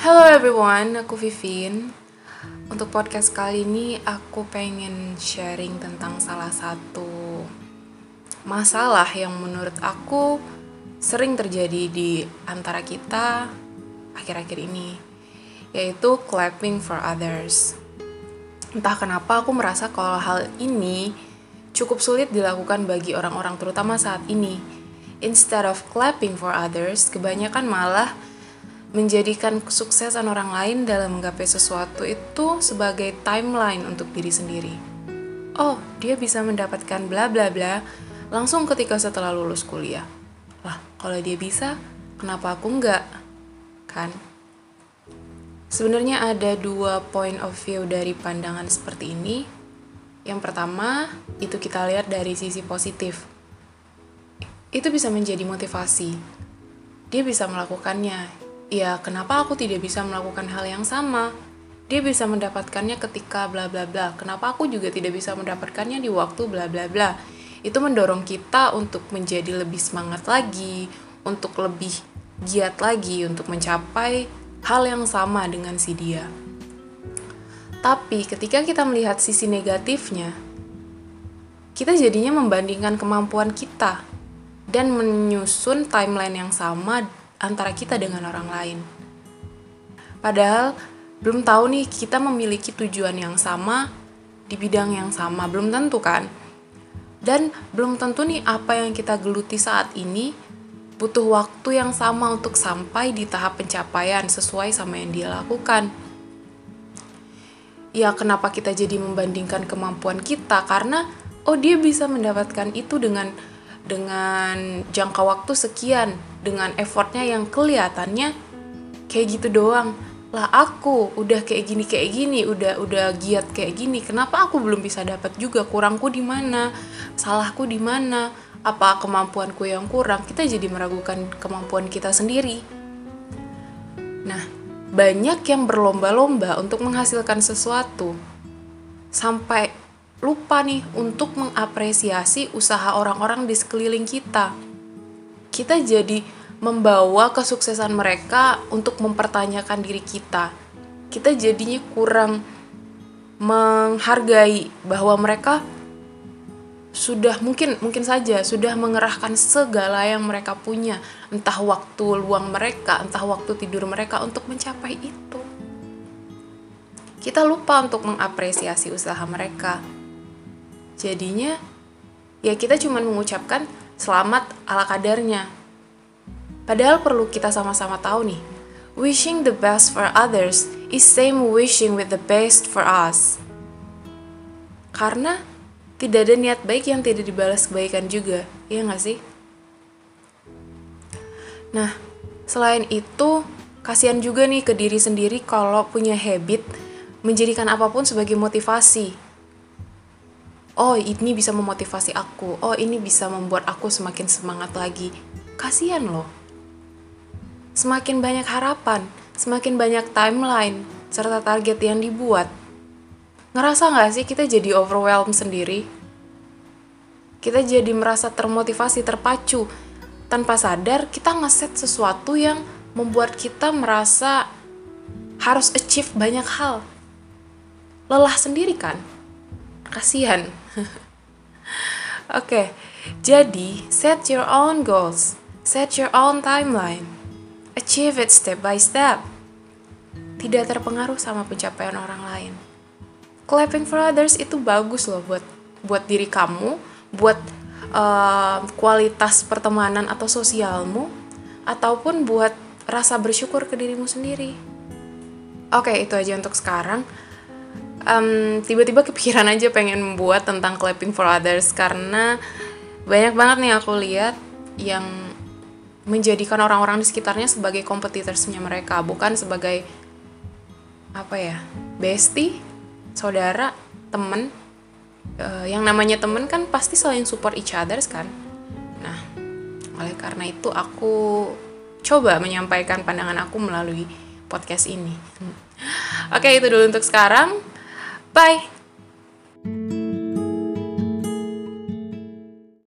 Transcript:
Hello everyone, aku Vivin. Untuk podcast kali ini aku pengen sharing tentang salah satu masalah yang menurut aku sering terjadi di antara kita akhir-akhir ini, yaitu clapping for others. Entah kenapa aku merasa kalau hal ini cukup sulit dilakukan bagi orang-orang terutama saat ini. Instead of clapping for others, kebanyakan malah menjadikan kesuksesan orang lain dalam menggapai sesuatu itu sebagai timeline untuk diri sendiri. Oh, dia bisa mendapatkan bla bla bla langsung ketika setelah lulus kuliah. Lah, kalau dia bisa, kenapa aku enggak? Kan? Sebenarnya ada dua point of view dari pandangan seperti ini. Yang pertama, itu kita lihat dari sisi positif. Itu bisa menjadi motivasi. Dia bisa melakukannya, ya kenapa aku tidak bisa melakukan hal yang sama? Dia bisa mendapatkannya ketika bla bla bla. Kenapa aku juga tidak bisa mendapatkannya di waktu bla bla bla? Itu mendorong kita untuk menjadi lebih semangat lagi, untuk lebih giat lagi untuk mencapai hal yang sama dengan si dia. Tapi ketika kita melihat sisi negatifnya, kita jadinya membandingkan kemampuan kita dan menyusun timeline yang sama antara kita dengan orang lain. Padahal belum tahu nih kita memiliki tujuan yang sama di bidang yang sama, belum tentu kan? Dan belum tentu nih apa yang kita geluti saat ini butuh waktu yang sama untuk sampai di tahap pencapaian sesuai sama yang dia lakukan. Ya kenapa kita jadi membandingkan kemampuan kita karena oh dia bisa mendapatkan itu dengan dengan jangka waktu sekian dengan effortnya yang kelihatannya kayak gitu doang. Lah aku udah kayak gini kayak gini udah udah giat kayak gini kenapa aku belum bisa dapat juga kurangku di mana salahku di mana? Apa kemampuanku yang kurang? Kita jadi meragukan kemampuan kita sendiri. Nah banyak yang berlomba-lomba untuk menghasilkan sesuatu sampai lupa nih untuk mengapresiasi usaha orang-orang di sekeliling kita. Kita jadi membawa kesuksesan mereka untuk mempertanyakan diri kita. Kita jadinya kurang menghargai bahwa mereka sudah mungkin mungkin saja sudah mengerahkan segala yang mereka punya, entah waktu luang mereka, entah waktu tidur mereka untuk mencapai itu. Kita lupa untuk mengapresiasi usaha mereka Jadinya ya kita cuma mengucapkan selamat ala kadarnya. Padahal perlu kita sama-sama tahu nih, wishing the best for others is same wishing with the best for us. Karena tidak ada niat baik yang tidak dibalas kebaikan juga, iya nggak sih? Nah, selain itu, kasihan juga nih ke diri sendiri kalau punya habit menjadikan apa pun sebagai motivasi oh ini bisa memotivasi aku, oh ini bisa membuat aku semakin semangat lagi. Kasihan loh. Semakin banyak harapan, semakin banyak timeline, serta target yang dibuat. Ngerasa nggak sih kita jadi overwhelmed sendiri? Kita jadi merasa termotivasi, terpacu. Tanpa sadar, kita ngeset sesuatu yang membuat kita merasa harus achieve banyak hal. Lelah sendiri kan? Kasihan. Oke, okay, jadi set your own goals, set your own timeline, achieve it step by step. Tidak terpengaruh sama pencapaian orang lain. Clapping for others itu bagus loh buat buat diri kamu, buat uh, kualitas pertemanan atau sosialmu, ataupun buat rasa bersyukur ke dirimu sendiri. Oke, itu aja untuk sekarang um, tiba-tiba kepikiran aja pengen membuat tentang clapping for others karena banyak banget nih aku lihat yang menjadikan orang-orang di sekitarnya sebagai kompetitorsnya mereka bukan sebagai apa ya bestie saudara temen. Uh, yang namanya temen kan pasti saling support each others kan. Nah oleh karena itu aku coba menyampaikan pandangan aku melalui podcast ini. Oke itu dulu untuk sekarang Bye.